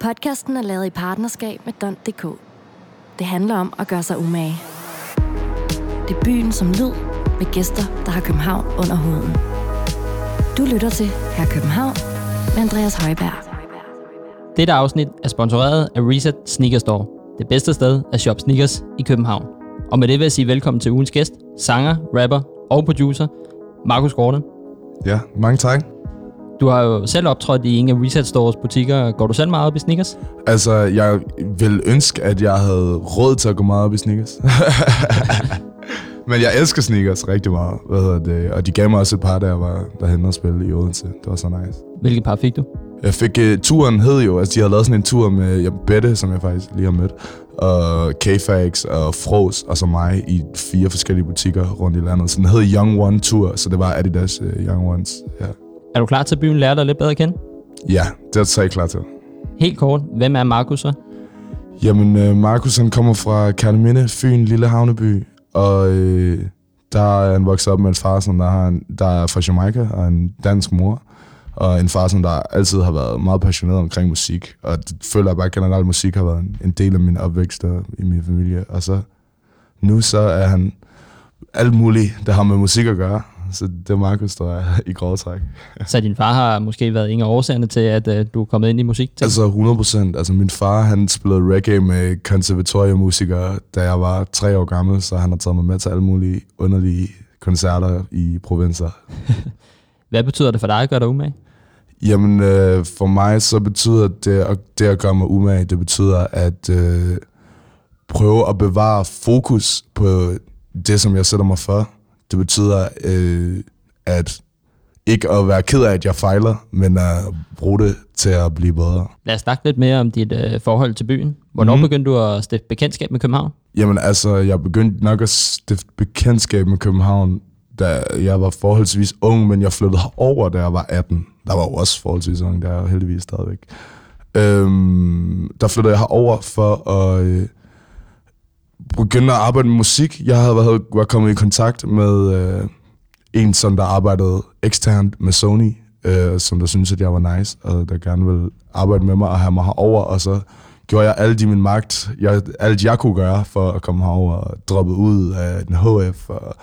Podcasten er lavet i partnerskab med Don.dk. Det handler om at gøre sig umage. Det er byen som lyd, med gæster, der har København under huden. Du lytter til Her København med Andreas Højberg. Dette afsnit er sponsoreret af Reset Sneaker Store, det bedste sted at shoppe sneakers i København. Og med det vil jeg sige velkommen til ugens gæst, sanger, rapper og producer, Markus Gorte. Ja, mange tak. Du har jo selv optrådt i en af Reset Stores butikker. Går du selv meget op i sneakers? Altså, jeg vil ønske, at jeg havde råd til at gå meget op i sneakers. Men jeg elsker sneakers rigtig meget. Hvad hedder det? Og de gav mig også et par, jeg var derhen og spille i Odense. Det var så nice. Hvilke par fik du? Jeg fik uh, turen hed jo, altså de havde lavet sådan en tur med ja, Bette, som jeg faktisk lige har mødt, og K-Fax og Fros og så mig i fire forskellige butikker rundt i landet. Så den hed Young One Tour, så det var Adidas uh, Young Ones. Ja. Er du klar til at byen lærer dig lidt bedre at kende? ja, det er så jeg klar til. Helt kort, hvem er Markus så? Jamen, øh, Markus han kommer fra Kærneminde, Fyn, lille havneby, og øh, der er han vokset op med en far, som der, har en, der er fra Jamaica, og en dansk mor, og en far, som der altid har været meget passioneret omkring musik, og det føler jeg bare generelt, at musik har været en, en del af min opvækst og i min familie, og så nu så er han alt muligt, der har med musik at gøre, så det er Markus, der er i grove træk. Så din far har måske været en af årsagerne til, at uh, du er kommet ind i musik? Altså 100 procent. Altså min far, han spillede reggae med konservatoriemusikere, da jeg var tre år gammel, så han har taget mig med til alle mulige underlige koncerter i provinser. Hvad betyder det for dig at gøre dig umage? Jamen, øh, for mig så betyder det, at, det at gøre mig umage, det betyder at øh, prøve at bevare fokus på det, som jeg sætter mig for. Det betyder øh, at ikke at være ked af, at jeg fejler, men at bruge det til at blive bedre. Lad os snakke lidt mere om dit uh, forhold til byen. Hvornår mm. Begyndte du at stifte bekendtskab med København? Jamen altså, jeg begyndte nok at stifte bekendtskab med København, da jeg var forholdsvis ung, men jeg flyttede herover, da jeg var 18. Der var jo også forholdsvis ung, der er heldigvis stadigvæk. Øhm, der flyttede jeg herover for at øh, begyndte at arbejde med musik. Jeg havde været, var kommet i kontakt med øh, en, som der arbejdede eksternt med Sony, øh, som der syntes, at jeg var nice, og der gerne ville arbejde med mig og have mig herover, og så gjorde jeg alt i min magt, jeg, alt jeg kunne gøre for at komme herover og droppe ud af den HF og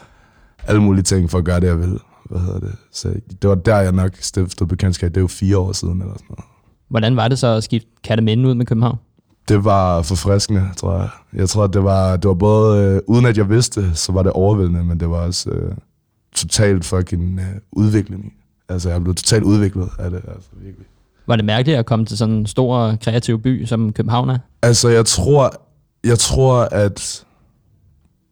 alle mulige ting for at gøre det, jeg ville. Hvad hedder det? Så det var der, jeg nok stiftede bekendtskab. Det er jo fire år siden eller sådan noget. Hvordan var det så at skifte Katamænden ud med København? Det var forfriskende, tror jeg. Jeg tror, det var, det var både, øh, uden at jeg vidste så var det overvældende, men det var også øh, totalt fucking øh, udvikling. Altså, jeg blev totalt udviklet af det, altså virkelig. Var det mærkeligt at komme til sådan en stor kreativ by, som København er? Altså, jeg tror, jeg tror, at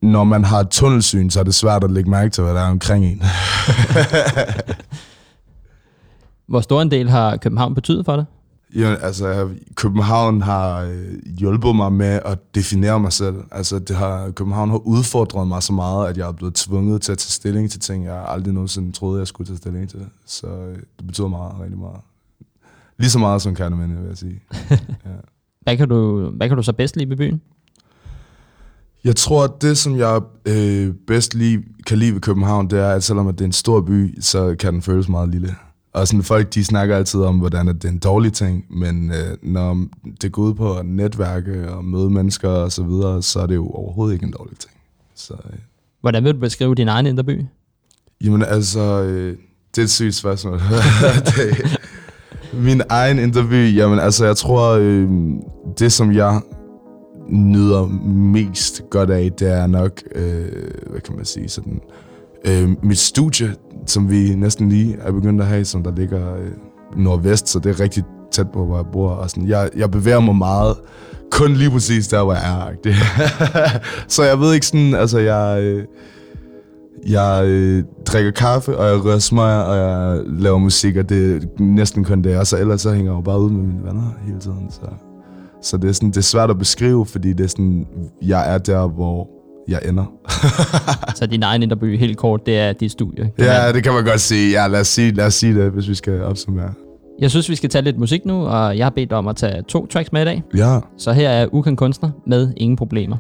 når man har et tunnelsyn, så er det svært at lægge mærke til, hvad der er omkring en. Hvor stor en del har København betydet for dig? Ja, altså, København har øh, hjulpet mig med at definere mig selv. Altså, det har, København har udfordret mig så meget, at jeg er blevet tvunget til at tage stilling til ting, jeg aldrig nogensinde troede, jeg skulle tage stilling til. Så øh, det betyder meget, rigtig meget. Lige så meget som Kærneminde, vil jeg sige. Ja. Hvad kan du, hvad kan du så bedst lide ved byen? Jeg tror, at det, som jeg øh, bedst lige, kan lide ved København, det er, at selvom det er en stor by, så kan den føles meget lille. Og sådan, folk de snakker altid om, hvordan det er en dårlig ting, men øh, når det går ud på at netværke og møde mennesker og så videre, så er det jo overhovedet ikke en dårlig ting. Så, øh, Hvordan vil du beskrive din egen indre by? jamen altså, øh, det er et sygt spørgsmål. det, min egen interview, jamen altså, jeg tror, øh, det som jeg nyder mest godt af, det er nok, øh, hvad kan man sige, sådan, øh, mit studie, som vi næsten lige er begyndt at have, som der ligger øh, nordvest, så det er rigtig tæt på, hvor jeg bor. Og sådan, jeg, jeg bevæger mig meget, kun lige præcis der, hvor jeg er. Så jeg ved ikke sådan, altså jeg... Øh, jeg øh, drikker kaffe, og jeg rører smøger, og jeg laver musik, og det er næsten kun det. Og så ellers så hænger jeg jo bare ud med mine venner hele tiden. Så, så det, er sådan, det er svært at beskrive, fordi det er sådan, jeg er der, hvor jeg ender. Så din egen by, helt kort, det er dit studie. Kan ja, man- det kan man godt sige. Ja, lad os sige, lad os sige det, hvis vi skal opsummere. Jeg synes, vi skal tage lidt musik nu, og jeg har bedt om at tage to tracks med i dag. Ja, Så her er Ukendt Kunstner med Ingen Problemer.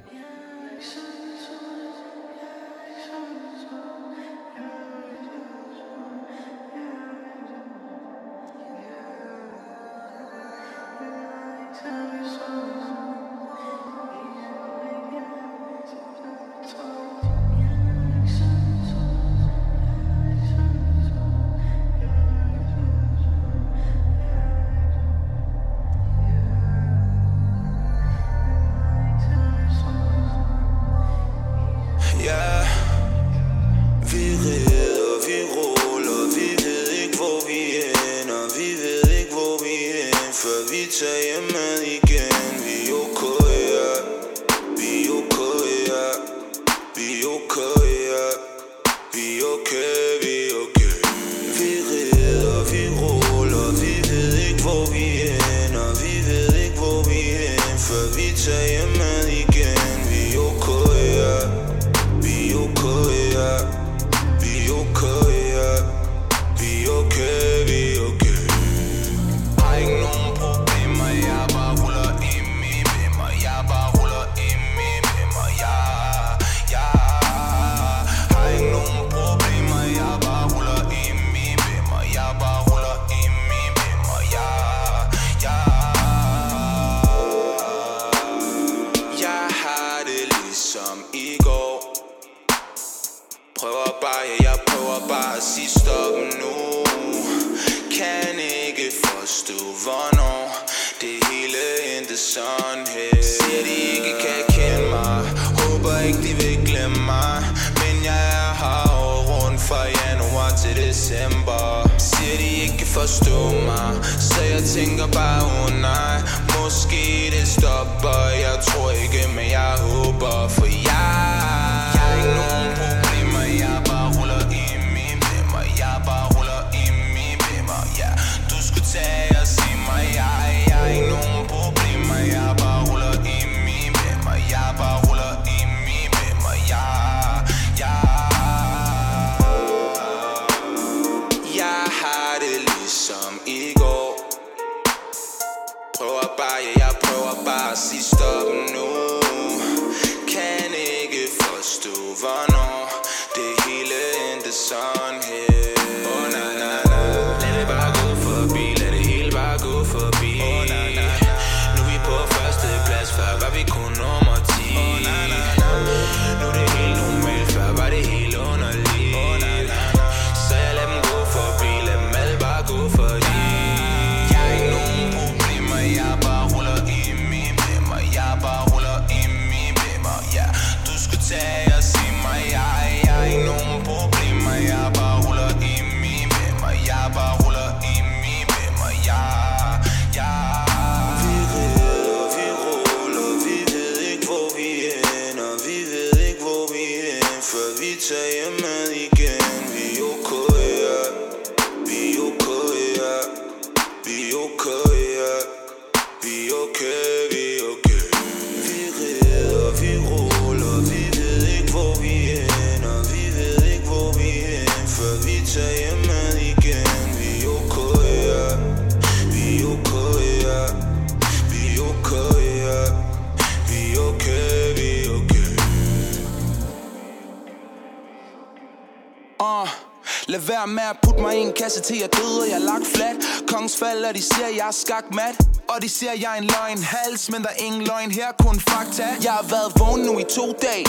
Kongens og de siger, jeg er skakmat Og de siger, jeg er en løgn hals Men der er ingen løgn her, kun fakta. Jeg har været vågen nu i to dage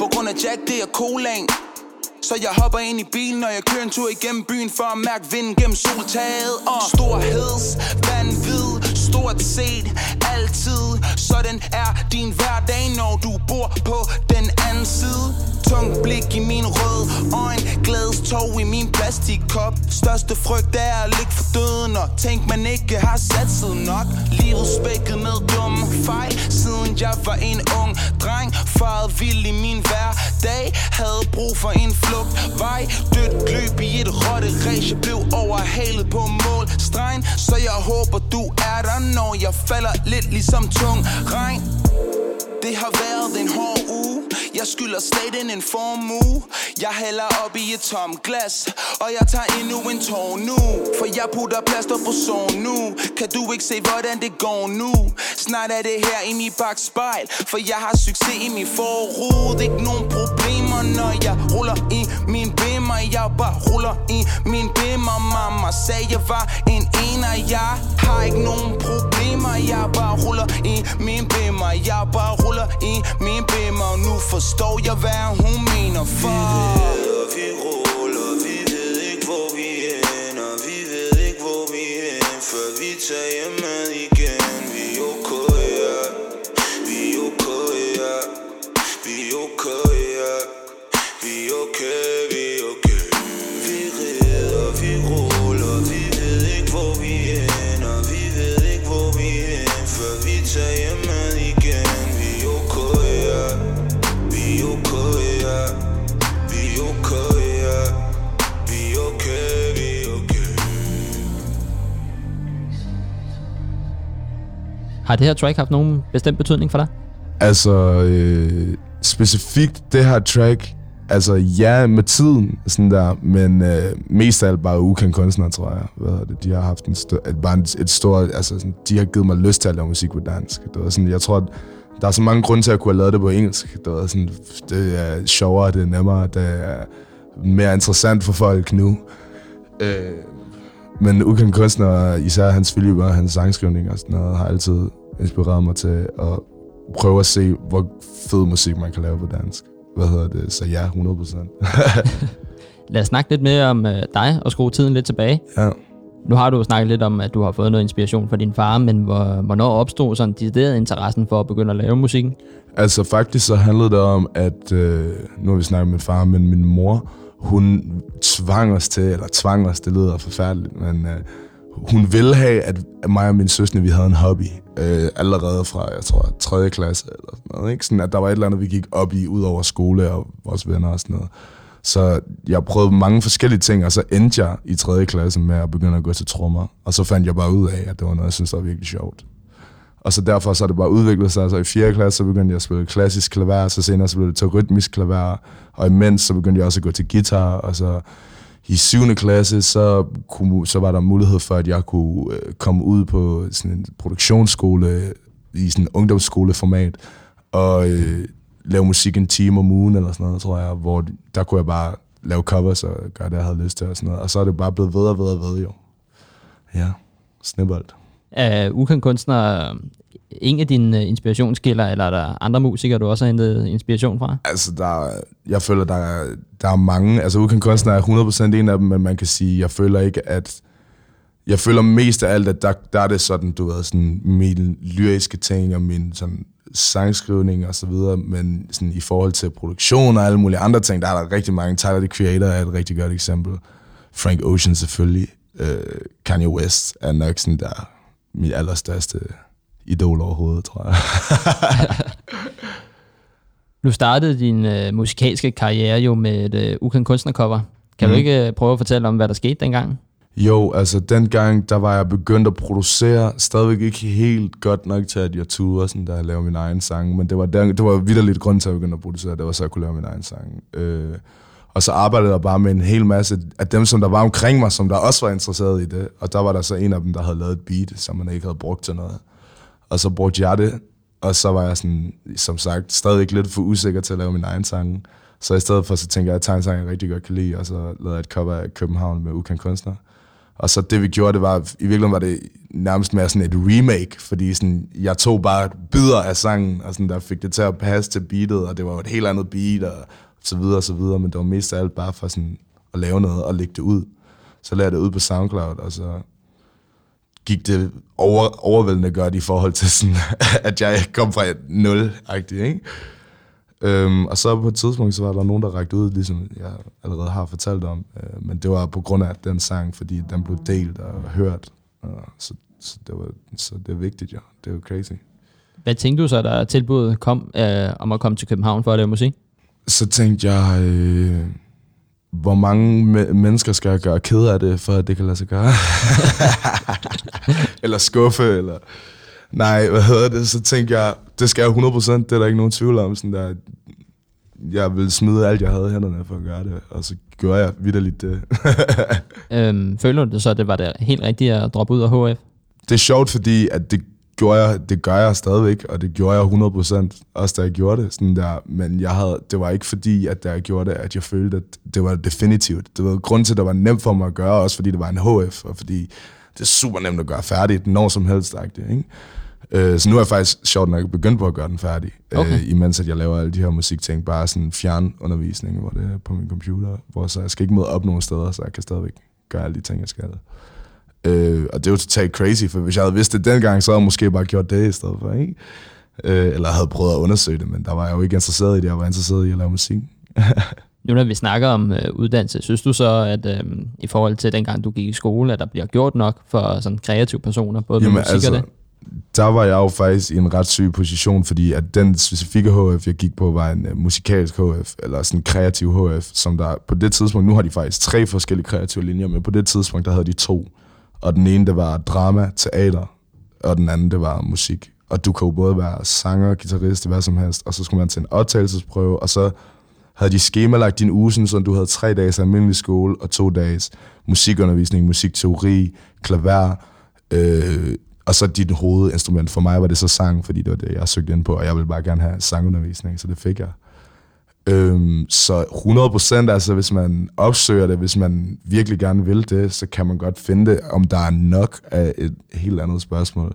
På grund af Jack, det er colaen så jeg hopper ind i bilen, når jeg kører en tur igennem byen For at mærke vinden gennem soltaget. Og storheds, vanvid, stort set, altid. Sådan er din hverdag, når du bor på den anden side. Tung blik i min rød øjne Glædestog i min plastikkop Største frygt er at ligge for døden Og tænk man ikke har sat sig nok. Livet spækket med dumme fejl. Siden jeg var en ung dreng Faret vild i min hverdag. Havde brug for en flugtvej. Dødt løb i et rotte race Jeg blev overhalet på målstregen Så jeg håber du er der Når jeg falder lidt ligesom tung regn. Det har været en hård uge jeg skylder staten en formue. Jeg hælder op i et tom glas Og jeg tager endnu en tår nu. For jeg putter plaster på så nu. Kan du ikke se hvordan det går nu? Snart er det her i mit bagspejl For jeg har succes i min forrude Ikke nogen problemer når jeg ruller i min jeg bare ruller i min bimmer Mamma sagde jeg var en ener. Jeg har ikke nogen problemer Jeg bare ruller i min bimmer. Jeg bare ruller i min bimmer. Nu forstår jeg hvad hun mener for Vi ved, vi ruller. Vi ved ikke hvor vi ender. Vi ved ikke hvor vi ender Før vi tager hjem. Har det her track haft nogen bestemt betydning for dig? Altså, øh, specifikt det her track, altså ja, med tiden, sådan der, men øh, mest af alt bare ukendt kunstnere, tror jeg. Hvad det? De har haft en st- et, bare et, et stort, altså sådan, de har givet mig lyst til at lave musik på dansk. Det var sådan, jeg tror, at der er så mange grunde til at kunne have lavet det på engelsk. Det, var sådan, det er sjovere, det er nemmere, det er mere interessant for folk nu. Øh, men ukendt kunstner, især Hans Philip og hans sangskrivning og sådan noget, har altid inspireret mig til at prøve at se, hvor fed musik man kan lave på dansk. Hvad hedder det? Så ja, 100%. Lad os snakke lidt mere om øh, dig og skrue tiden lidt tilbage. ja. Nu har du jo snakket lidt om, at du har fået noget inspiration fra din far, men hvor, hvornår opstod sådan decideret interessen for at begynde at lave musikken? Altså faktisk så handlede det om, at øh, nu har vi snakket med far, men min mor, hun tvang os til, eller tvang os, det lyder forfærdeligt, men øh, hun ville have, at mig og min søster, vi havde en hobby, øh, allerede fra, jeg tror, 3. klasse eller sådan noget, ikke? Sådan at der var et eller andet, vi gik op i, ud over skole og vores venner og sådan noget. Så jeg prøvede mange forskellige ting, og så endte jeg i 3. klasse med at begynde at gå til trommer. Og så fandt jeg bare ud af, at det var noget, jeg synes, der var virkelig sjovt. Og så derfor så er det bare udviklet sig. Så i 4. klasse, så begyndte jeg at spille klassisk klaver, så senere så blev det til rytmisk klaver. Og imens så begyndte jeg også at gå til guitar, og så i 7. klasse, så, kunne, så var der mulighed for, at jeg kunne øh, komme ud på sådan en produktionsskole, i sådan en ungdomsskoleformat, og øh, lave musik en time om ugen, eller sådan noget, tror jeg, hvor der kunne jeg bare lave covers og gøre det, jeg havde lyst til, og sådan noget. Og så er det bare blevet ved og ved og ved, jo. Ja, snibbold. Er ukendt kunstner en af dine øh, inspirationskilder, eller er der andre musikere, du også har hentet inspiration fra? Altså, der, jeg føler, der der er mange. Altså, ukendt kunstner er 100% en af dem, men man kan sige, jeg føler ikke, at... Jeg føler mest af alt, at der, der er det sådan, du ved, sådan mine lyriske ting og min sådan sangskrivning og så videre, men sådan i forhold til produktion og alle mulige andre ting, der er der rigtig mange. Tyler, the Creator er et rigtig godt eksempel. Frank Ocean selvfølgelig. Uh, Kanye West er nok sådan der mit allerstørste idol overhovedet, tror jeg. Du startede din øh, musikalske karriere jo med et øh, ukendt kunstnercover. Kan mm. du Mhm. ikke øh, prøve at fortælle om, hvad der skete dengang? Jo, altså dengang, der var jeg begyndt at producere, stadigvæk ikke helt godt nok til, at jeg turde sådan der lave min egen sang, men det var, der, det var vidderligt grund til, at jeg begyndte at producere, det var så, jeg kunne lave min egen sang. Øh, og så arbejdede jeg bare med en hel masse af dem, som der var omkring mig, som der også var interesseret i det. Og der var der så en af dem, der havde lavet et beat, som man ikke havde brugt til noget. Og så brugte jeg det, og så var jeg sådan, som sagt, stadig lidt for usikker til at lave min egen sang. Så i stedet for, så tænkte jeg, at jeg tager en sang, jeg rigtig godt kan lide, og så lavede jeg et cover af København med Ukan kunstner. Og så det vi gjorde, det var, i virkeligheden var det nærmest mere sådan et remake, fordi sådan, jeg tog bare bidder af sangen, og sådan, der fik det til at passe til beatet, og det var et helt andet beat, og så videre og så videre, men det var mest af alt bare for sådan at lave noget og lægge det ud. Så lagde jeg det ud på SoundCloud, og så gik det over, overvældende godt i forhold til sådan, at jeg kom fra et nul ikke? Øhm, og så på et tidspunkt, så var der nogen, der rækte ud, ligesom jeg allerede har fortalt om. Øh, men det var på grund af den sang, fordi den blev delt og hørt. Og så, så, det var, så det er vigtigt, ja. Det er jo crazy. Hvad tænkte du så, da tilbuddet kom øh, om at komme til København for at lave musik? Så tænkte jeg, øh, hvor mange me- mennesker skal jeg gøre ked af det, for at det kan lade sig gøre? eller skuffe, eller... Nej, hvad hedder det? Så tænkte jeg, det skal jeg 100%, det er der ikke nogen tvivl om. Sådan der, jeg ville smide alt, jeg havde i hænderne for at gøre det, og så gjorde jeg vidderligt det. Øhm, føler du det så, at det var det helt rigtigt at droppe ud af HF? det er sjovt, fordi at det, gjorde jeg, det gør jeg stadigvæk, og det gjorde jeg 100%, også da jeg gjorde det. Sådan der. Men jeg havde, det var ikke fordi, at da jeg gjorde det, at jeg følte, at det var definitivt. Det var grund til, at det var nemt for mig at gøre, også fordi det var en HF, og fordi det er super nemt at gøre færdigt, når som helst. Ikke? Øh, så nu er jeg faktisk sjovt nok begyndt på at gøre den færdig, Okay. øh, imens at jeg laver alle de her musikting. Bare sådan fjernundervisning, hvor det er på min computer, hvor så jeg skal ikke møde op nogen steder, så jeg kan stadigvæk gøre alle de ting, jeg skal. Øh, og det er jo totalt crazy, for hvis jeg havde vidst det dengang, så havde jeg måske bare gjort det i stedet for, ikke? Øh, eller havde prøvet at undersøge det, men der var jeg jo ikke interesseret i det, jeg var interesseret i at lave musik. Nu når vi snakker om øh, uddannelse, synes du så, at øh, i forhold til dengang du gik i skole, at der bliver gjort nok for sådan kreative personer, både med musik og det? der var jeg jo faktisk i en ret syg position, fordi at den specifikke HF, jeg gik på, var en uh, musikalsk HF, eller sådan en kreativ HF, som der på det tidspunkt, nu har de faktisk tre forskellige kreative linjer, men på det tidspunkt, der havde de to. Og den ene, det var drama, teater, og den anden, det var musik. Og du kan jo både være sanger, guitarist, hvad som helst, og så skulle man til en optagelsesprøve, og så havde de skemalagt din uge, sådan, så du havde tre dages almindelig skole og to dages musikundervisning, musikteori, klaver, øh, og så dit hovedinstrument. For mig var det så sang, fordi det var det, jeg søgte ind på, og jeg ville bare gerne have sangundervisning, så det fik jeg. Øhm, så 100% altså, hvis man opsøger det, hvis man virkelig gerne vil det, så kan man godt finde det. Om der er nok af et helt andet spørgsmål.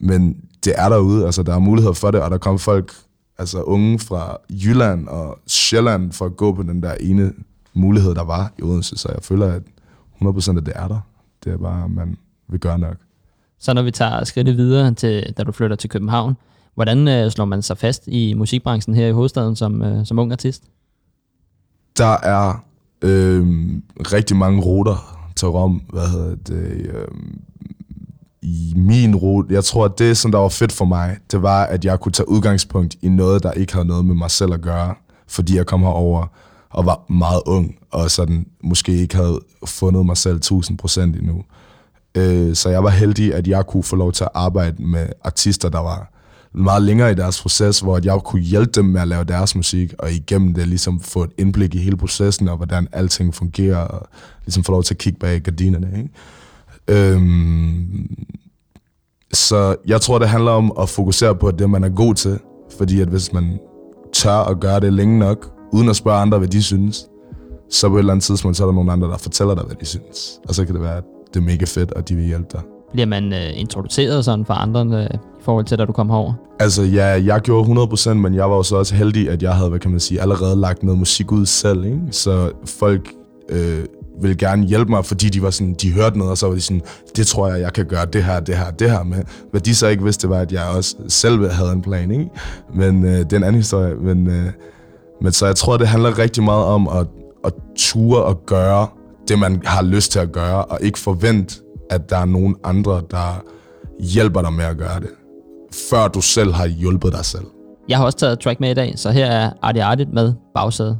Men det er derude, altså der er mulighed for det, og der kommer folk, altså unge fra Jylland og Sjælland, for at gå på den der ene mulighed, der var i Odense. Så jeg føler, at 100% af det er der. Det er bare, at man vil gøre nok. Så når vi tager skridtet videre til, da du flytter til København, hvordan øh, slår man sig fast i musikbranchen her i hovedstaden som, øh, som ung artist? Der er øh, rigtig mange ruter til Rom. Hvad hedder det? Øh, I min rute, jeg tror, at det, som der var fedt for mig, det var, at jeg kunne tage udgangspunkt i noget, der ikke havde noget med mig selv at gøre, fordi jeg kom herover og var meget ung, og sådan måske ikke havde fundet mig selv 1000% endnu. Øh, så jeg var heldig, at jeg kunne få lov til at arbejde med artister, der var meget længere i deres proces, hvor jeg kunne hjælpe dem med at lave deres musik, og igennem det ligesom få et indblik i hele processen, og hvordan alting fungerer, og ligesom få lov til at kigge bag gardinerne. Ikke? Øhm, så jeg tror, det handler om at fokusere på det, man er god til, fordi at hvis man tør at gøre det længe nok, uden at spørge andre, hvad de synes, så på et eller andet tidspunkt, så er der nogle andre, der fortæller dig, hvad de synes. Og så kan det være, at det er mega fedt, og de vil hjælpe dig. Bliver man øh, introduceret sådan for andre øh, i forhold til, da du kom herover? Altså, ja, jeg gjorde 100%, men jeg var jo så også heldig, at jeg havde, hvad kan man sige, allerede lagt noget musik ud selv, ikke? Så folk øh, ville gerne hjælpe mig, fordi de var sådan, de hørte noget, og så var de sådan, det tror jeg, jeg kan gøre det her, det her, det her med. Hvad de så ikke vidste, var, at jeg også selv havde en plan, ikke? Men øh, det er en anden historie. Men, øh, men så jeg tror, det handler rigtig meget om at, at ture og gøre det, man har lyst til at gøre, og ikke forvente, at der er nogen andre, der hjælper dig med at gøre det, før du selv har hjulpet dig selv. Jeg har også taget track med i dag, så her er Arti Artit med bagsæde.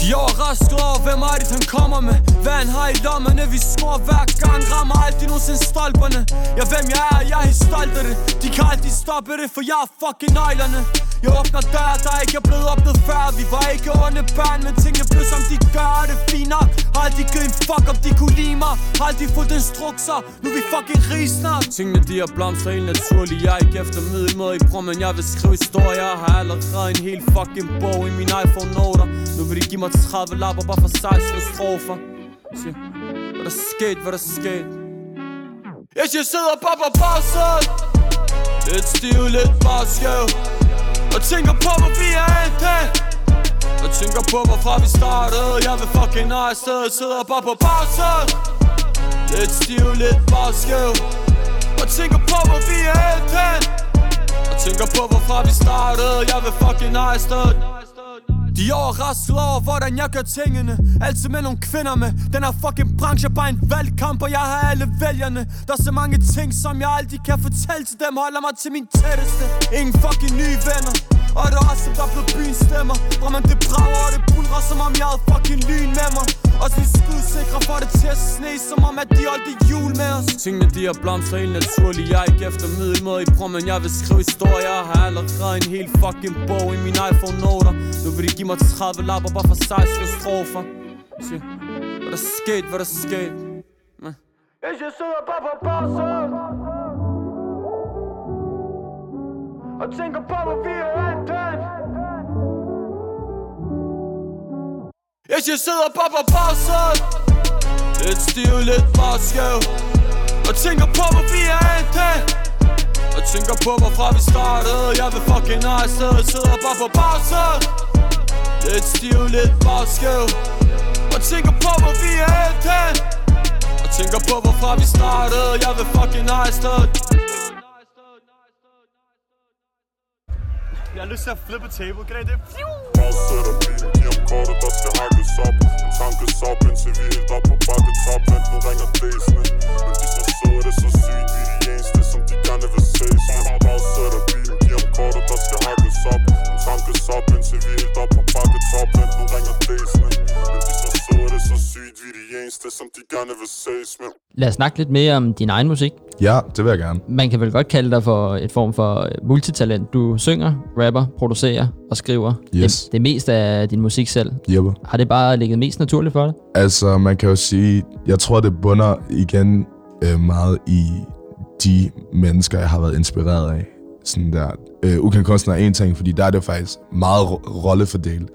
De overrasker over, hvem er det, han kommer med? Hvad han har i lommerne, vi skår hver gang Rammer aldrig nogensinde stolperne. Ja, hvem jeg er, jeg er stolt af det. De kan aldrig stoppe det, for jeg er fucking nøglerne. Jeg åbner dør, der ikke er blevet åbnet før. Vi var ikke onde børn, men tingene blev som de gør det. Fint nok, har aldrig givet en fuck om de kunne lide mig. Har aldrig fulgt instrukser, nu er vi fucking rige snart. Tingene de har blomstret helt naturligt. Jeg er ikke efter middelmåde i prom, men jeg vil skrive historier. Jeg har allerede en hel fucking bog i min iPhone-noter Nu vil de give mig 30 lapper bare for 16 strofer. Se, hvad der sket, hvad der sket Jeg siger, sidder bare på bagsædet. Lidt stiv, lidt bare skæv og tænker på, hvor vi er endt hen Og tænker på, hvorfra vi startede. Jeg vil fucking nej stedet Sidder bare på bagsædet. Lidt stiv, lidt bare skæv. Og tænker på, hvor vi er endt hen Og tænker på, hvorfra vi startede. Jeg vil fucking nej stedet de er over, hvordan jeg gør tingene. Altid med nogle kvinder med. Den her fucking branche er bare en valgkamp Og jeg har alle vælgerne. Der er så mange ting, som jeg aldrig kan fortælle til dem. Holder mig til min tætteste. Ingen fucking nye venner. Og det er også som der er blevet byens stemmer. Hvor man det brager og det bulrer Som om jeg havde fucking lyn med mig. Og så vi skudsikre for det til at sne Som om at de holdt det jul med os. Tingene de har blomstret helt naturligt. Jeg er ikke efter middelmåde i prom Men jeg vil skrive historier. Jeg har allerede en hel fucking bog i min iPhone-noter. Nu vil de give mig 30 lapper bare for 16 strofer Siger, hvad der sket, hvad der sket Men. Jeg sidder bare på bagsædet Og tænker på, hvor vi er endt Mens jeg sidder bare på bagsædet Lidt stiv, lidt bare skæv. Og tænker på, hvor vi er endt Og tænker på, hvorfra vi startede. Jeg vil fucking stedet Sidder bare på bagsædet Lidt stiv, lidt bare skæv Og tænker på, hvor vi er endt hen Og tænker på, hvorfra vi startede Jeg vil fucking have stedet Jeg har lyst til at flippe table. Kan I det? Afsætter bilen, giver kortet, der skal hakkes op En tankes op, indtil vi er helt op på bakketop Men nu ringer blæsene Men de så så det så sygt, vi er de eneste, som de gerne vil ses med Afsætter kortet, der skal hakkes op En tankes op, indtil vi er helt op på bakketop Men nu ringer blæsene Men de så så det så sygt, vi er de eneste, som de gerne vil ses med Lad os snakke lidt mere om din egen musik. Ja, det vil jeg gerne. Man kan vel godt kalde dig for et form for multitalent. Du synger, rapper, producerer og skriver Yes. det, det meste af din musik selv. Jeppe. Har det bare ligget mest naturligt for dig? Altså, man kan jo sige, jeg tror, det bunder igen øh, meget i de mennesker, jeg har været inspireret af. Sådan der. Øh, ukendt kunstner er en ting, fordi der er det faktisk meget ro- rollefordelt.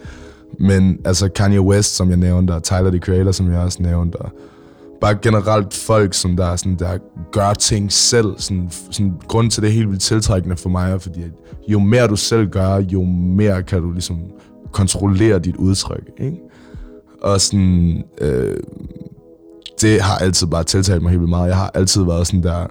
Men altså Kanye West, som jeg nævnte, og Tyler, the Creator, som jeg også nævnte, og bare generelt folk, som der, er sådan, der gør ting selv. Sådan, sådan, grunden til det er helt vildt tiltrækkende for mig, er, fordi at jo mere du selv gør, jo mere kan du ligesom kontrollere dit udtryk. Ikke? Og sådan, øh, det har altid bare tiltalt mig helt vildt meget. Jeg har altid været sådan der,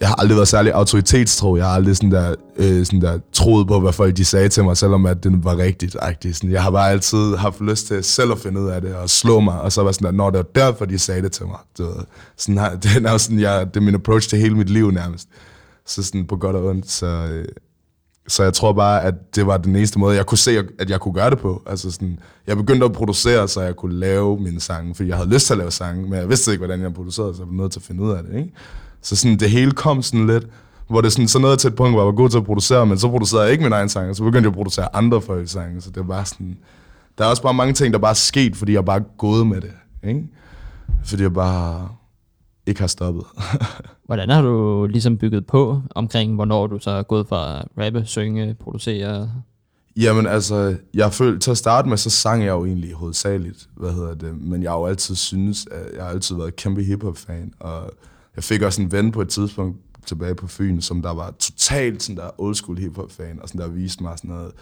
jeg har aldrig været særlig autoritetstro. Jeg har aldrig sådan der, øh, sådan der troet på, hvad folk de sagde til mig, selvom at det var rigtigt. -agtigt. Sådan, jeg har bare altid haft lyst til selv at finde ud af det og slå mig, og så var sådan der, når det var derfor, de sagde det til mig. Du ved. Sådan har, det, er sådan, jeg, det er min approach til hele mit liv nærmest. Så sådan på godt og ondt. Så, øh, så jeg tror bare, at det var den eneste måde, jeg kunne se, at jeg kunne gøre det på. Altså sådan, jeg begyndte at producere, så jeg kunne lave mine sange, fordi jeg havde lyst til at lave sange, men jeg vidste ikke, hvordan jeg producerede, så jeg var nødt til at finde ud af det. Ikke? Så sådan, det hele kom sådan lidt, hvor det sådan, så nåede til et punkt, hvor jeg var god til at producere, men så producerede jeg ikke min egen sang, så begyndte jeg at producere andre folks sange, så det var sådan, der er også bare mange ting, der bare er sket, fordi jeg bare er gået med det, ikke? Fordi jeg bare ikke har stoppet. Hvordan har du ligesom bygget på omkring, hvornår du så er gået fra at rappe, synge, producere? Jamen altså, jeg følte, til at starte med, så sang jeg jo egentlig hovedsageligt, hvad hedder det, men jeg har jo altid synes, at jeg har altid været kæmpe hiphop-fan, og jeg fik også en ven på et tidspunkt tilbage på Fyn, som der var totalt sådan der old school hiphop-fan, og sådan der viste mig sådan noget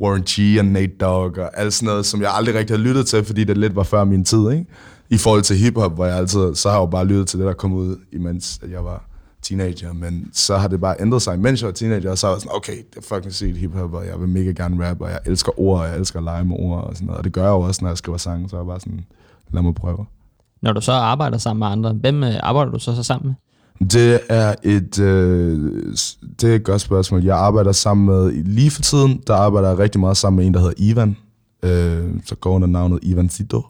Warren G og Nate Dogg og alt sådan noget, som jeg aldrig rigtig har lyttet til, fordi det lidt var før min tid, ikke? I forhold til hiphop, hvor jeg altid, så har jeg jo bare lyttet til det, der kom ud, imens at jeg var teenager, men så har det bare ændret sig, mens jeg var teenager, og så var jeg sådan, okay, det er fucking sygt hiphop, og jeg vil mega gerne rappe, og jeg elsker ord, og jeg elsker at lege med ord, og sådan noget, og det gør jeg jo også, når jeg skriver sange, så er jeg bare sådan, lad mig prøve. Når du så arbejder sammen med andre, hvem øh, arbejder du så, så sammen med? Det er et øh, det er et godt spørgsmål. Jeg arbejder sammen med, lige for tiden, der arbejder jeg rigtig meget sammen med en, der hedder Ivan. Øh, så går under navnet Ivan Zito.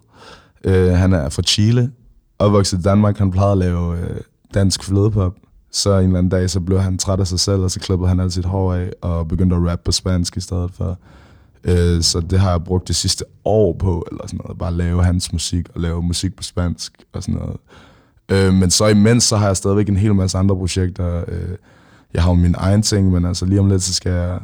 Øh, han er fra Chile, opvokset i Danmark. Han plejede at lave øh, dansk flødepop. Så en eller anden dag, så blev han træt af sig selv, og så klippede han alt sit hår af, og begyndte at rappe på spansk i stedet for. Øh, så det har jeg brugt det sidste år på, eller sådan noget. Bare lave hans musik, og lave musik på spansk, og sådan noget. Øh, men så imens, så har jeg stadigvæk en hel masse andre projekter. Øh, jeg har jo min egen ting, men altså lige om lidt, så skal jeg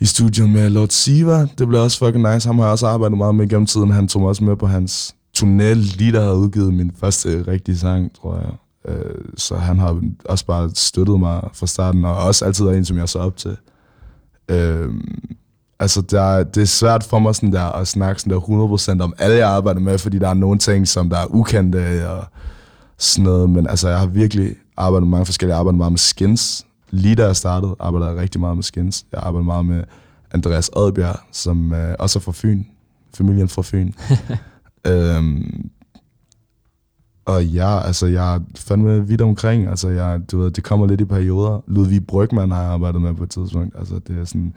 i studiet med Lord Siva. Det bliver også fucking nice. Ham har jeg også arbejdet meget med gennem tiden. Han tog mig også med på hans turné, lige der havde udgivet min første rigtige sang, tror jeg. Øh, så han har også bare støttet mig fra starten, og også altid været en, som jeg så op til. Øh, altså, der, er- det er svært for mig sådan der, at snakke sådan der 100% om alle, jeg arbejder med, fordi der er nogle ting, som der er ukendte og sådan noget. Men altså, jeg har virkelig arbejdet med mange forskellige. Jeg har arbejdet meget med skins. Lige da jeg startede, arbejdede jeg rigtig meget med skins. Jeg arbejdede meget med Andreas Adbjerg, som øh, også er fra Fyn. Familien fra Fyn. øhm, og ja, altså jeg er fandme vidt omkring. Altså jeg, du ved, det kommer lidt i perioder. Ludvig Brygman har jeg arbejdet med på et tidspunkt. Altså det er sådan,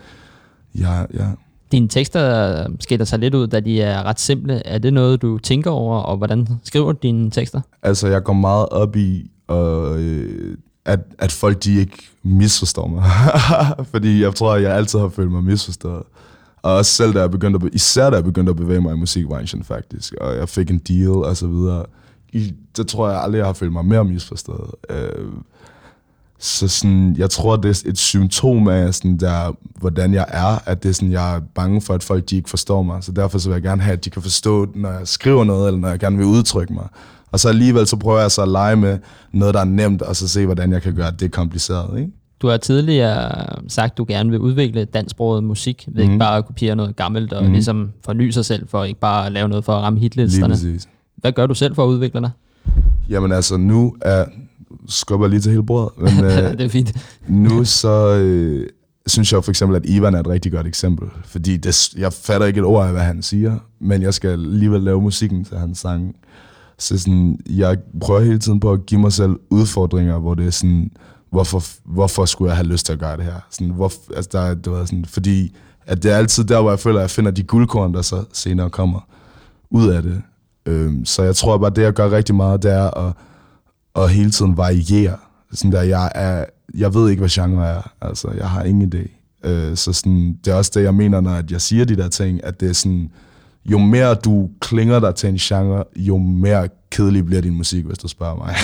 ja, ja. Dine tekster skiller sig lidt ud, da de er ret simple. Er det noget, du tænker over, og hvordan skriver du dine tekster? Altså, jeg går meget op i, øh, at, at folk de ikke misforstår mig. Fordi jeg tror, at jeg altid har følt mig misforstået. Og også selv da jeg begyndte at, især da jeg begyndte at bevæge mig i musikbranchen faktisk, og jeg fik en deal og så videre, i, det tror jeg aldrig, jeg har følt mig mere misforstået. Øh, Så sådan, jeg tror, det er et symptom af, sådan der, hvordan jeg er, at det er sådan, jeg er bange for, at folk de ikke forstår mig. Så derfor så vil jeg gerne have, at de kan forstå, når jeg skriver noget, eller når jeg gerne vil udtrykke mig. Og så alligevel så prøver jeg så at lege med noget, der er nemt, og så se, hvordan jeg kan gøre det kompliceret. Ikke? Du har tidligere sagt, at du gerne vil udvikle dansksproget musik, ved mm. ikke bare at kopiere noget gammelt og mm. ligesom forny sig selv, for ikke bare at lave noget for at ramme Lige hitlisterne. præcis. Hvad gør du selv for at udvikle dig? Jamen altså, nu er... Skubber lige til hele bordet. Men, øh, det er fint. nu så øh, synes jeg for eksempel, at Ivan er et rigtig godt eksempel. Fordi det, jeg fatter ikke et ord af, hvad han siger, men jeg skal alligevel lave musikken til hans sang. Så sådan, jeg prøver hele tiden på at give mig selv udfordringer, hvor det er sådan, hvorfor, hvorfor skulle jeg have lyst til at gøre det her? Sådan, hvor, altså der, er- det var sådan, fordi at det er altid der, hvor jeg føler, at jeg finder de guldkorn, der så senere kommer ud af det. Øhm, så jeg tror bare, det jeg gør rigtig meget, det er at, at hele tiden variere. Sådan der, jeg, er, jeg ved ikke, hvad genre er. Altså, jeg har ingen idé. Øh, så sådan, det er også det, jeg mener, når jeg siger de der ting, at det er sådan, jo mere du klinger dig til en genre, jo mere kedelig bliver din musik, hvis du spørger mig.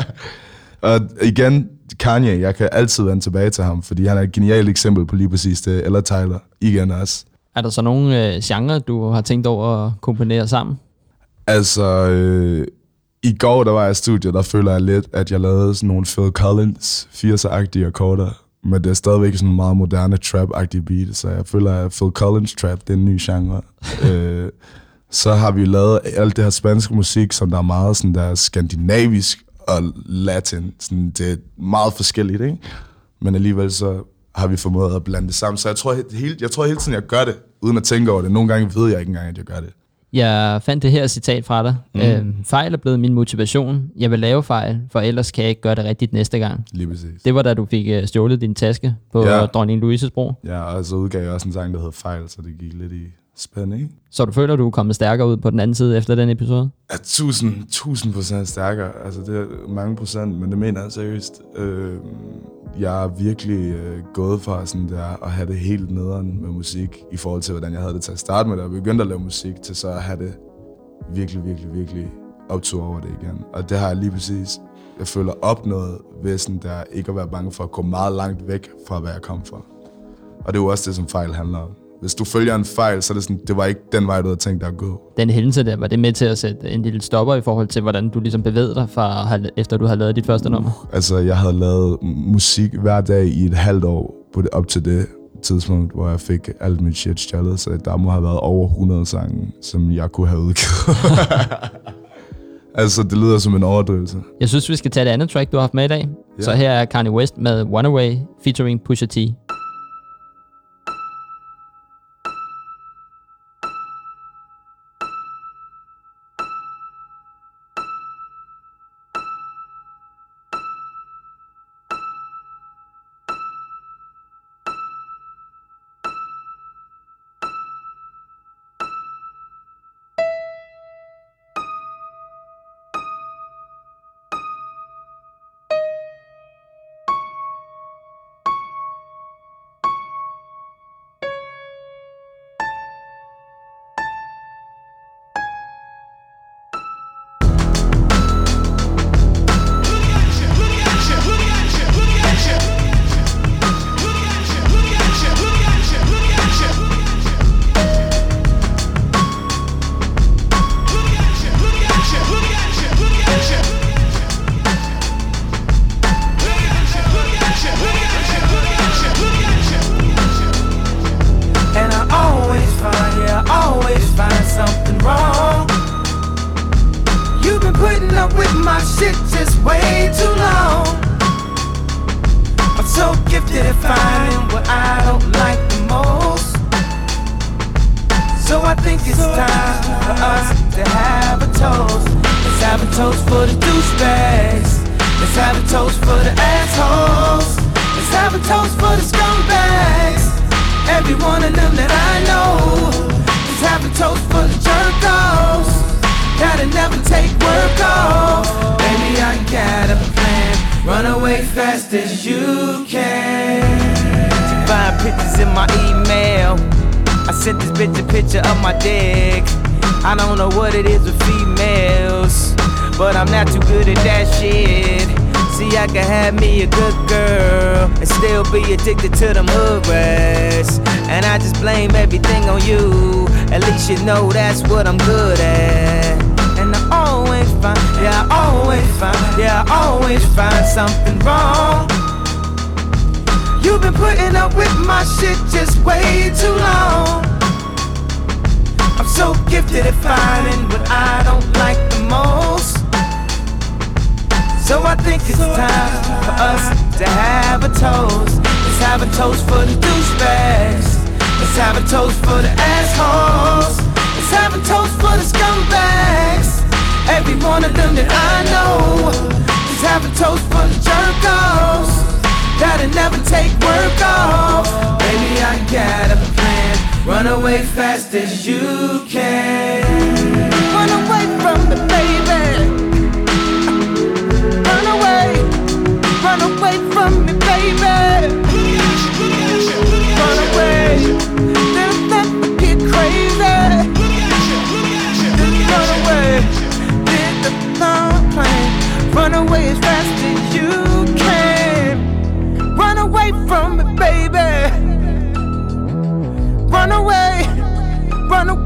og igen, Kanye, jeg kan altid vende tilbage til ham, fordi han er et genialt eksempel på lige præcis det. Eller Tyler, igen også. Er der så nogle øh, genrer, du har tænkt over at komponere sammen? Altså, øh, i går, der var jeg i studiet, der føler jeg lidt, at jeg lavede sådan nogle Phil Collins 80'er-agtige akkorder. Men det er stadigvæk sådan en meget moderne trap-agtig beat, så jeg føler, at Phil Collins trap, det er en ny genre. øh, så har vi lavet alt det her spanske musik, som der er meget sådan der skandinavisk og latin. Sådan, det er meget forskelligt, ikke? Men alligevel så har vi formået at blande det sammen. Så jeg tror, he- hele, jeg tror hele tiden, jeg gør det, uden at tænke over det. Nogle gange ved jeg ikke engang, at jeg gør det. Jeg fandt det her citat fra dig. Mm. Øhm, fejl er blevet min motivation. Jeg vil lave fejl, for ellers kan jeg ikke gøre det rigtigt næste gang. Lige præcis. Det var da du fik øh, stjålet din taske på Ja. dronning Louises bro. Ja, og så udgav jeg også en sang, der hed Fejl, så det gik lidt i spænd, ikke? Så du føler, du er kommet stærkere ud på den anden side efter den episode? Ja, tusind, tusind procent stærkere. Altså, det er mange procent, men det mener jeg seriøst. Øh, jeg er virkelig øh, gået fra sådan der, at have det helt nederen med musik, i forhold til, hvordan jeg havde det til at starte med, da jeg begyndte at lave musik, til så at have det virkelig, virkelig, virkelig optur over det igen. Og det har jeg lige præcis, jeg føler, opnået ved sådan der, ikke at være bange for at gå meget langt væk fra, hvad jeg kom fra. Og det er jo også det, som fejl handler om. Hvis du følger en fejl, så er det sådan, det var ikke den vej, du havde tænkt dig at gå. Den hændelse der, var det med til at sætte en lille stopper i forhold til, hvordan du ligesom bevægede dig, fra, efter du havde lavet dit første nummer? Altså, jeg havde lavet musik hver dag i et halvt år på det, op til det tidspunkt, hvor jeg fik alt mit shit stjålet, så der må have været over 100 sange, som jeg kunne have udgivet. altså, det lyder som en overdrivelse. Jeg synes, vi skal tage det andet track, du har haft med i dag. Ja. Så her er Kanye West med Runaway featuring Pusha T. fast as you can. Find pictures in my email. I sent this bitch a picture of my dick. I don't know what it is with females, but I'm not too good at that shit. See, I can have me a good girl and still be addicted to them hood rats. And I just blame everything on you. At least you know that's what I'm good at. Yeah, I always find, yeah, I always find something wrong. You've been putting up with my shit just way too long. I'm so gifted at finding what I don't like the most. So I think it's time for us to have a toast. Let's have a toast for the douchebags. Let's have a toast for the assholes. Let's have a toast for the scumbags. Every one of them that I know. Have a toast for the jerk-offs. That'll never take work off. Baby, I got a plan. Run away fast as you can. Run away from me, baby. Run away. Run away from me, baby.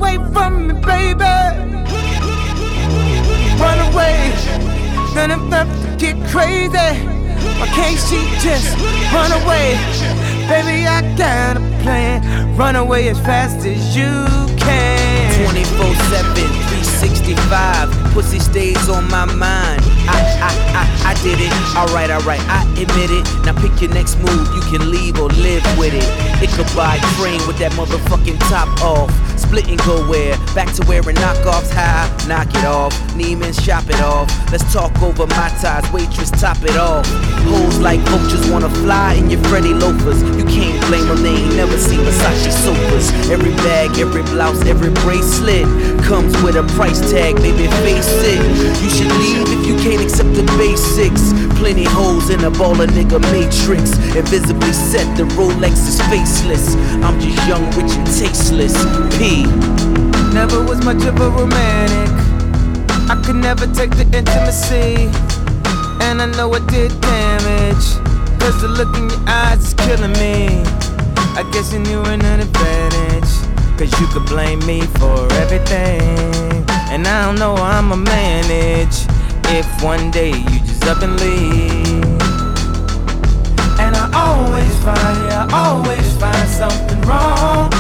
Away from me, baby. Run away. Then I'm to get crazy. Why can't she just run away? Baby, I got a plan. Run away as fast as you can. 24 7, 365. Pussy stays on my mind. I, I, I, I did it. Alright, alright, I admit it. Now pick your next move. You can leave or live with it. It could buy train with that motherfucking top off. Split and go where? Back to wearing knockoffs. High, knock it off. Neiman, shop it off. Let's talk over my ties. Waitress, top it off. Hoes like vultures wanna fly in your Freddy loafers. You can't blame them, they ain't never seen Versace sofas. Every bag, every blouse, every bracelet comes with a price tag, baby, face it. You should leave if you can't accept the basics. Plenty holes in a baller nigga matrix. Invisibly set, the Rolex is faceless. I'm just young, rich, and tasteless. P. Never was much of a romantic. I could never take the intimacy. And I know I did damage. Cause the look in your eyes is killing me. I guess you knew an advantage. Cause you could blame me for everything. And I don't know how I'ma manage. If one day you just up and leave. And I always find, yeah, I always find something wrong.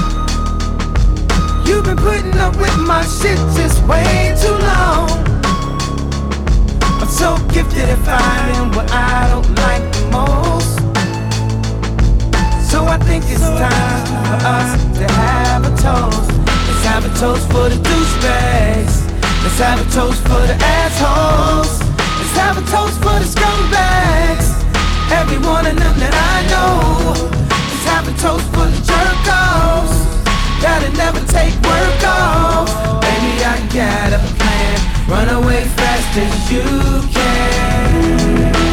You've been putting up with my shit just way too long. I'm so gifted at finding what I don't like the most. So I think it's time for us to have a toast. Let's have a toast for the douchebags. Let's have a toast for the assholes. Let's have a toast for the scumbags. Every one of them that I know. Let's have a toast for the jerk-offs. That'll never take work off. Baby, I got a plan. Run away fast as you can.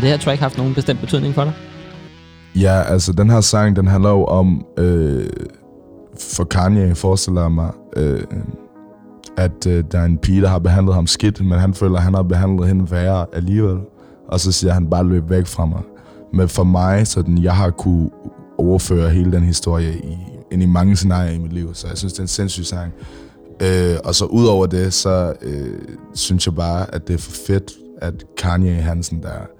Har det her track haft nogen bestemt betydning for dig? Ja, altså den her sang, den handler jo om, øh, for Kanye forestiller jeg mig, øh, at øh, der er en pige, der har behandlet ham skidt, men han føler, at han har behandlet hende værre alligevel. Og så siger han bare løb væk fra mig. Men for mig, så den, jeg har kunne overføre hele den historie i, ind i mange scenarier i mit liv, så jeg synes, det er en sindssyg sang. Øh, og så ud over det, så øh, synes jeg bare, at det er for fedt, at Kanye Hansen, der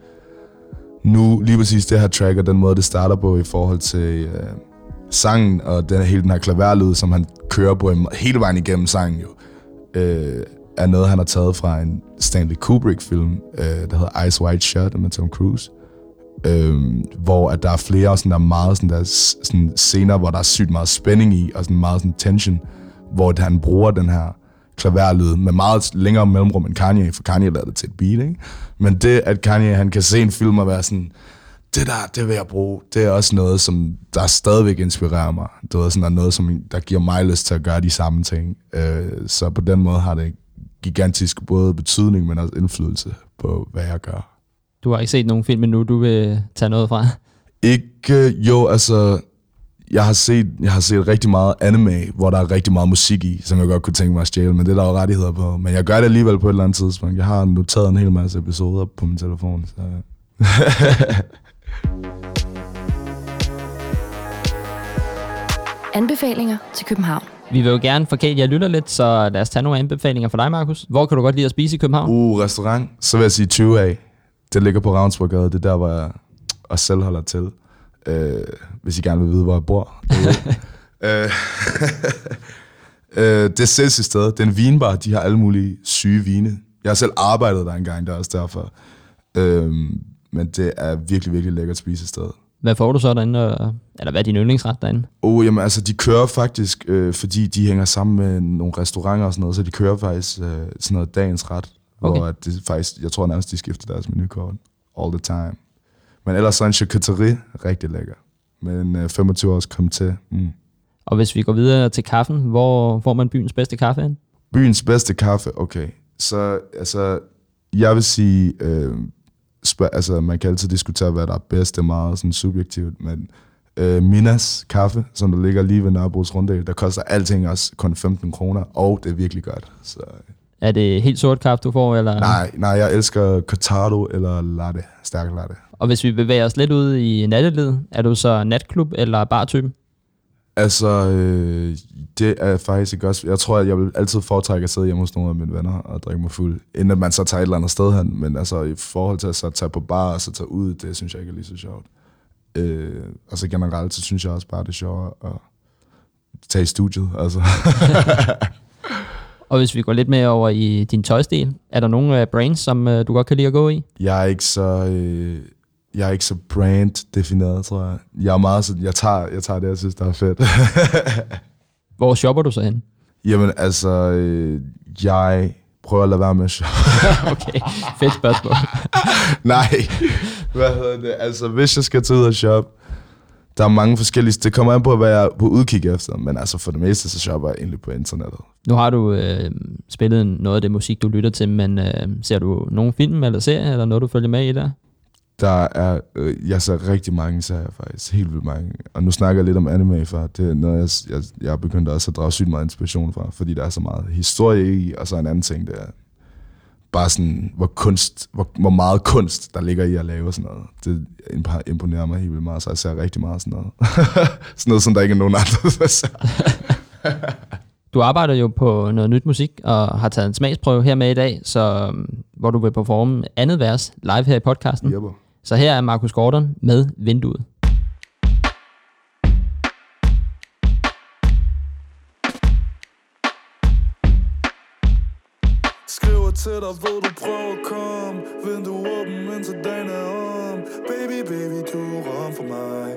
nu lige præcis det her track, og den måde, det starter på i forhold til øh, sangen, og den, hele den her klaverlyd, som han kører på hele vejen igennem sangen jo, øh, er noget, han har taget fra en Stanley Kubrick-film, øh, der hedder Ice White Shut med Tom Cruise. Øh, hvor at der er flere sådan der meget sådan der sådan scener, hvor der er sygt meget spænding i, og sådan meget sådan tension, hvor han bruger den her klaverlyd med meget længere mellemrum end Kanye, for Kanye lavede det til et beat, ikke? Men det, at Kanye han kan se en film og være sådan, det der, det vil jeg bruge, det er også noget, som der stadigvæk inspirerer mig. Det er sådan der noget, som der giver mig lyst til at gøre de samme ting. Øh, så på den måde har det gigantisk både betydning, men også indflydelse på, hvad jeg gør. Du har ikke set nogen film endnu, du vil tage noget fra? Ikke, jo, altså, jeg har, set, jeg har set rigtig meget anime, hvor der er rigtig meget musik i, som jeg godt kunne tænke mig at stjæle, men det er der jo rettigheder på. Men jeg gør det alligevel på et eller andet tidspunkt. Jeg har noteret en hel masse episoder på min telefon. Så. Anbefalinger til København. Vi vil jo gerne forkæle jer lytter lidt, så lad os tage nogle anbefalinger for dig, Markus. Hvor kan du godt lide at spise i København? Uh, restaurant. Så vil jeg sige 20A. Det ligger på Ravnsborgade. Det er der, hvor jeg også selv holder til. Øh, hvis I gerne vil vide, hvor jeg bor. øh, øh, det er sindssygt sted. Det er en vinbar. De har alle mulige syge vine. Jeg har selv arbejdet der engang, der er også derfor. Øh, men det er virkelig, virkelig lækkert spisested. Hvad får du så derinde, eller hvad er din yndlingsret derinde? Oh, jamen altså, de kører faktisk, øh, fordi de hænger sammen med nogle restauranter og sådan noget, så de kører faktisk øh, sådan noget dagens ret, okay. hvor det faktisk, jeg tror nærmest, de skifter deres menukort all the time. Men ellers så en charcuterie, rigtig lækker. Men øh, 25 års kom til. Mm. Og hvis vi går videre til kaffen, hvor får man byens bedste kaffe hen? Byens bedste kaffe, okay. Så altså, jeg vil sige, øh, spørg, altså man kan altid diskutere, hvad der er bedst, det er meget sådan subjektivt, men øh, Minas kaffe, som der ligger lige ved Nørrebros Runddel, der koster alting også kun 15 kroner, og det er virkelig godt. Så. Er det helt sort kaffe, du får? Eller? Nej, nej, jeg elsker cortado eller latte, stærk latte. Og hvis vi bevæger os lidt ud i nattelivet, er du så natklub eller bartype? Altså, øh, det er faktisk ikke også... Jeg tror, at jeg vil altid foretrække at sidde hjemme hos nogle af mine venner og drikke mig fuld, inden man så tager et eller andet sted hen. Men altså, i forhold til at så tage på bar og så tage ud, det synes jeg ikke er lige så sjovt. Øh, og så generelt, så synes jeg også bare, det er sjovt at tage i studiet. Altså. og hvis vi går lidt mere over i din tøjstil, er der nogle uh, brands, som uh, du godt kan lide at gå i? Jeg er ikke så... Øh, jeg er ikke så brand-defineret, tror jeg. Jeg er meget sådan, jeg tager, jeg tager det, jeg synes, der er fedt. Hvor shopper du så hen? Jamen, altså, øh, jeg prøver at lade være med at shoppe. okay, fedt spørgsmål. Nej, hvad hedder det? Altså, hvis jeg skal tage ud og shoppe, der er mange forskellige... Det kommer an på, hvad jeg er på udkig efter, men altså for det meste, så shopper jeg egentlig på internettet. Nu har du øh, spillet noget af det musik, du lytter til, men øh, ser du nogen film eller serie, eller noget, du følger med i der? Der er, øh, jeg ser rigtig mange serier faktisk, helt vildt mange. Og nu snakker jeg lidt om anime, for det er noget, jeg, jeg, jeg er begyndt også at drage sygt meget inspiration fra, fordi der er så meget historie i, og så en anden ting, det er bare sådan, hvor, kunst, hvor, hvor meget kunst, der ligger i at lave sådan noget. Det imponerer mig helt vildt meget, så jeg ser rigtig meget sådan noget. sådan noget, som der ikke er nogen andre, der ser. Du arbejder jo på noget nyt musik, og har taget en smagsprøve her med i dag, så, hvor du vil performe andet vers live her i podcasten. Jepper. Så her er Markus Gordon med Vinduet. Til dig, ved du prøver at komme. Vindue åben, indtil dagen er om. Baby, baby, du er om for mig.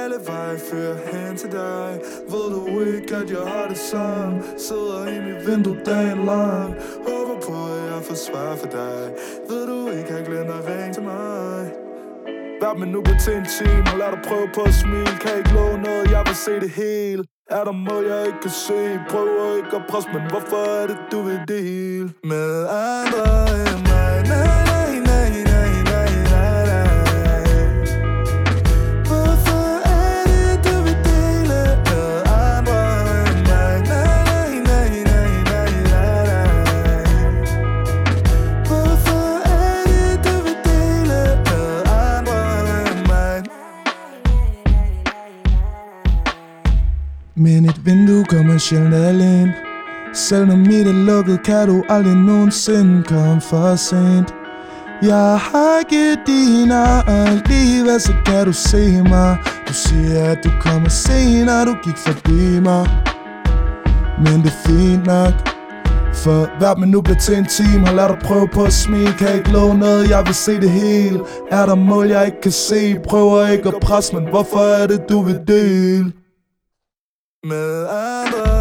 Alle veje fører hen til dig. Ved du ikke, at jeg har det sådan? Sidder i mit vindue dagen lang. Håber på, at jeg får svar for dig. Ved du ikke, at jeg glemmer at ringe til mig? Hvert minut på til en time Og lad dig prøve på at smile. Kan ikke love noget, jeg vil se det hele er der mål, jeg ikke kan se? Prøver ikke at presse, men hvorfor er det, du vil dele Med andre? end mig Men et vindue kommer sjældent alene. Selv når mit er lukket, kan du aldrig nogensinde komme for sent. Jeg har ikke din alligevel, så kan du se mig. Du siger, at du kommer senere, du gik forbi mig. Men det er fint nok. For hvert minut bliver til en time Har lært at prøve på at smile. Kan ikke love noget, jeg vil se det hele. Er der mål, jeg ikke kan se? Prøver ikke at presse, men hvorfor er det, du vil dele? Med andre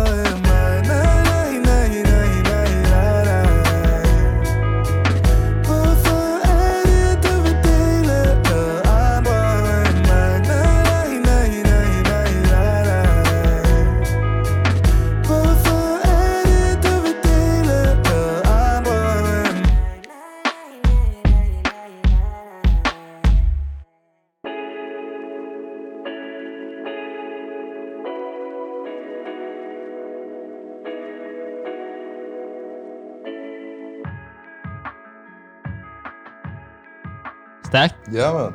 Stærkt. Ja, mand.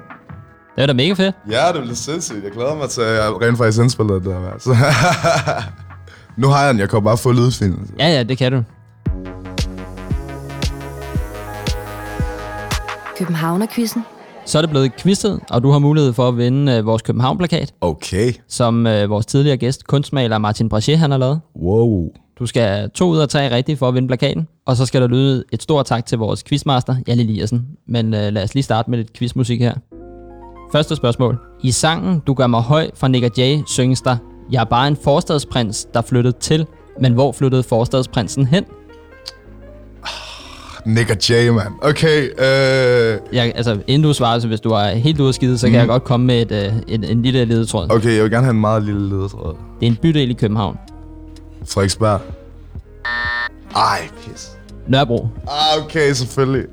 Det er da mega fedt. Ja, det bliver sindssygt. Jeg glæder mig til, at jeg rent faktisk indspiller det der. Altså. nu har jeg den. Jeg kan bare få lydfilen. Ja, ja, det kan du. Københavner-quizzen. Så er det blevet quizzet, og du har mulighed for at vinde øh, vores København-plakat, Okay. som øh, vores tidligere gæst, kunstmaler Martin Brachet, han har lavet. Wow. Du skal have to ud af tre rigtige for at vinde plakaten, og så skal der lyde et stort tak til vores quizmaster, Jan Eliassen. Men øh, lad os lige starte med lidt quizmusik her. Første spørgsmål. I sangen Du gør mig høj fra Nick og Jay synges der, Jeg er bare en forstadsprins, der flyttede til, men hvor flyttede forstadsprinsen hen? Nick og Jay, man. Okay, øh... Jeg, altså, inden du svarer, så hvis du er helt ude skide, så kan Mhm. jeg godt komme med et, øh, en, en lille ledetråd. Okay, jeg vil gerne have en meget lille ledetråd. Det er en bydel i København. Frederiksberg. Ej, pis. Nørrebro. Ah, okay, selvfølgelig.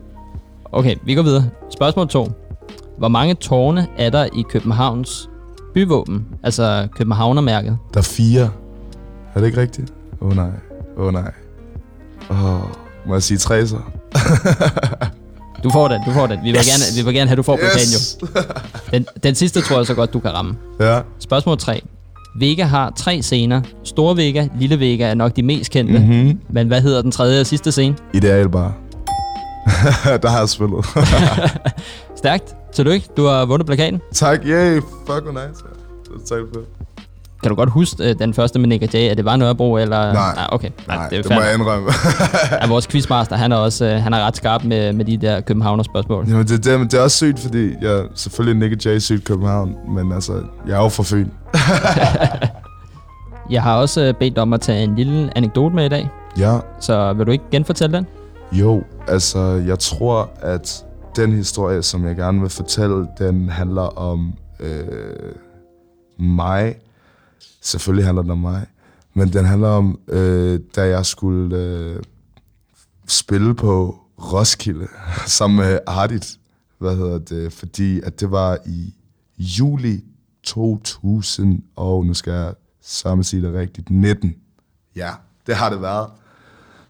Okay, vi går videre. Spørgsmål 2. Hvor mange tårne er der i Københavns byvåben? Altså Københavnermærket. Der er fire. Er det ikke rigtigt? Åh oh, nej. Åh oh, nej. Åh, oh, må jeg sige tre så? Du får den, du får den. Vi vil, Yes. gerne, vi vil gerne have, at du får plakaten Yes. jo. Den, den sidste tror jeg så godt, du kan ramme. Ja. Spørgsmål 3. Vega har tre scener. Store Vega, Lille Vega er nok de mest kendte. Mhm. Men hvad hedder den tredje og sidste scene? Ideal bare. der har jeg spillet. Stærkt. Tillykke, du har vundet plakaten. tak, yay. Fuck, hvor nice. man. Tak for det. Kan du godt huske øh, den første med Nick Jay? Er det bare Nørrebro, eller? Nej. Ah, okay. Nej, det, er det må jeg indrømme. Ja, vores quizmaster, han er også øh, han er ret skarp med, med de der Københavner spørgsmål. Jamen, det, det, det er også sygt, fordi jeg selvfølgelig Nick Jay er sygt København, men altså, jeg er jo fra Fyn. Jeg har også øh, bedt om at tage en lille anekdote med i dag, Ja, så vil du ikke genfortælle den? jo, altså, jeg tror, at den historie, som jeg gerne vil fortælle, den handler om øh, mig. Selvfølgelig handler den om mig, men den handler om, øh, da jeg skulle øh, spille på Roskilde sammen med Ardit. Hvad hedder det? Fordi at det var i juli 2000, og nu skal jeg samme sige det rigtigt, 19. Ja, det har det været.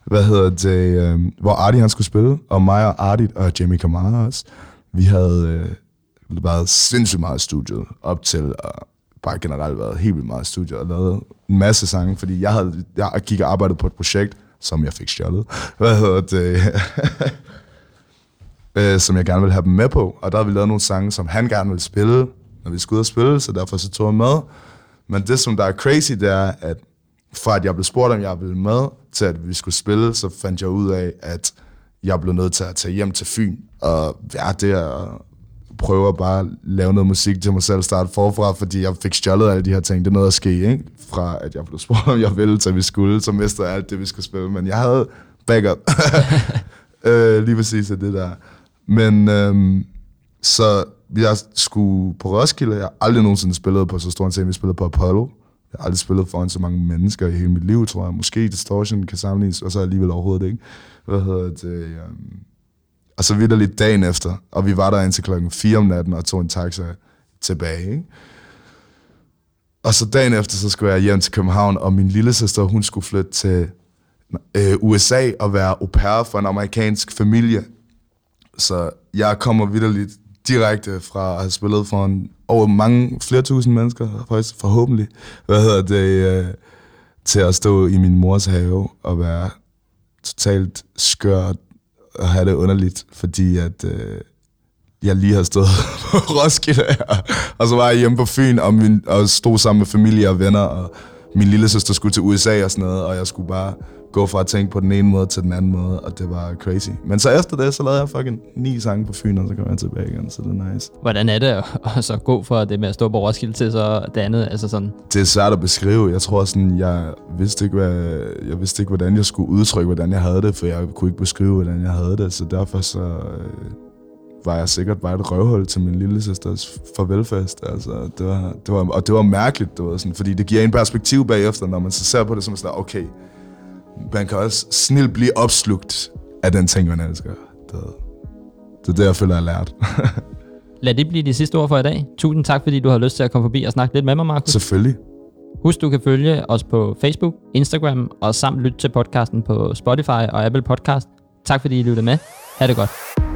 Hvad hedder det? Øh, hvor Artie han skulle spille, og mig og Ardit og Jamie Kamara også. Vi havde øh, været sindssygt meget i studiet op til, og bare generelt været helt vildt meget i studiet og lavet en masse sange, fordi jeg, havde, jeg gik og arbejdede på et projekt, som jeg fik stjålet. Hvad hedder det? øh, som jeg gerne ville have dem med på. Og der havde vi lavet nogle sange, som han gerne ville spille, når vi skulle ud og spille, så derfor så tog jeg med. Men det, som der er crazy, det er, at fra at jeg blev spurgt, om jeg ville med, til at vi skulle spille, så fandt jeg ud af, at jeg blev nødt til at tage hjem til Fyn, og være der og prøve at bare lave noget musik til mig selv, starte forfra, fordi jeg fik stjålet alle de her ting. Det er noget at ske, ikke? Fra at jeg blev spurgt, om jeg ville, til vi skulle, så mistede jeg alt det, vi skulle spille. Men jeg havde backup. øh, lige præcis af det der. Men øhm, så jeg skulle på Roskilde. Jeg har aldrig nogensinde spillet på så stor en scene. Vi spillede på Apollo. Jeg har aldrig spillet foran så mange mennesker i hele mit liv, tror jeg. Måske Distortion kan sammenlignes, og så alligevel overhovedet ikke. Hvad hedder det? Um, og så videre lidt dagen efter, og vi var der indtil klokken 4 om natten og tog en taxa tilbage. Ikke? Og så dagen efter, så skulle jeg hjem til København, og min lille søster, hun skulle flytte til øh, USA og være au pair for en amerikansk familie. Så jeg kommer vidderligt direkte fra at have spillet for en, over mange, flere tusind mennesker, faktisk forhåbentlig, hvad hedder det, øh, til at stå i min mors have og være totalt skør at have det underligt, fordi at øh, jeg lige har stået på Roskilde, og, og så var jeg hjemme på Fyn og, min, og stod sammen med familie og venner, og min lille søster skulle til USA og sådan noget, og jeg skulle bare gå fra at tænke på den ene måde til den anden måde, og det var crazy. Men så efter det, så lavede jeg fucking ni sange på Fyn, og så kom jeg tilbage igen, så det er nice. Hvordan er det at, så gå fra det med at stå på Roskilde til så det andet? Altså sådan, Det er svært at beskrive. Jeg tror sådan, jeg vidste ikke, hvad, jeg vidste ikke, hvordan jeg skulle udtrykke, hvordan jeg havde det, for jeg kunne ikke beskrive, hvordan jeg havde det, så derfor så øh, var jeg sikkert bare et røvhul til min lille søsters farvelfest. Altså, det var, det var, og det var mærkeligt, det var sådan, fordi det giver en perspektiv bagefter, når man så ser på det som sådan, okay, man kan også snilt blive opslugt af den ting, man elsker. Det, det er det, jeg føler, jeg har lært. lad det blive de sidste ord for i dag. Tusind tak, fordi du har lyst til at komme forbi og snakke lidt med mig, Markus. Selvfølgelig. Husk, du kan følge os på Facebook, Instagram og samt lytte til podcasten på Spotify og Apple Podcast. Tak fordi I lyttede med. Ha' det godt.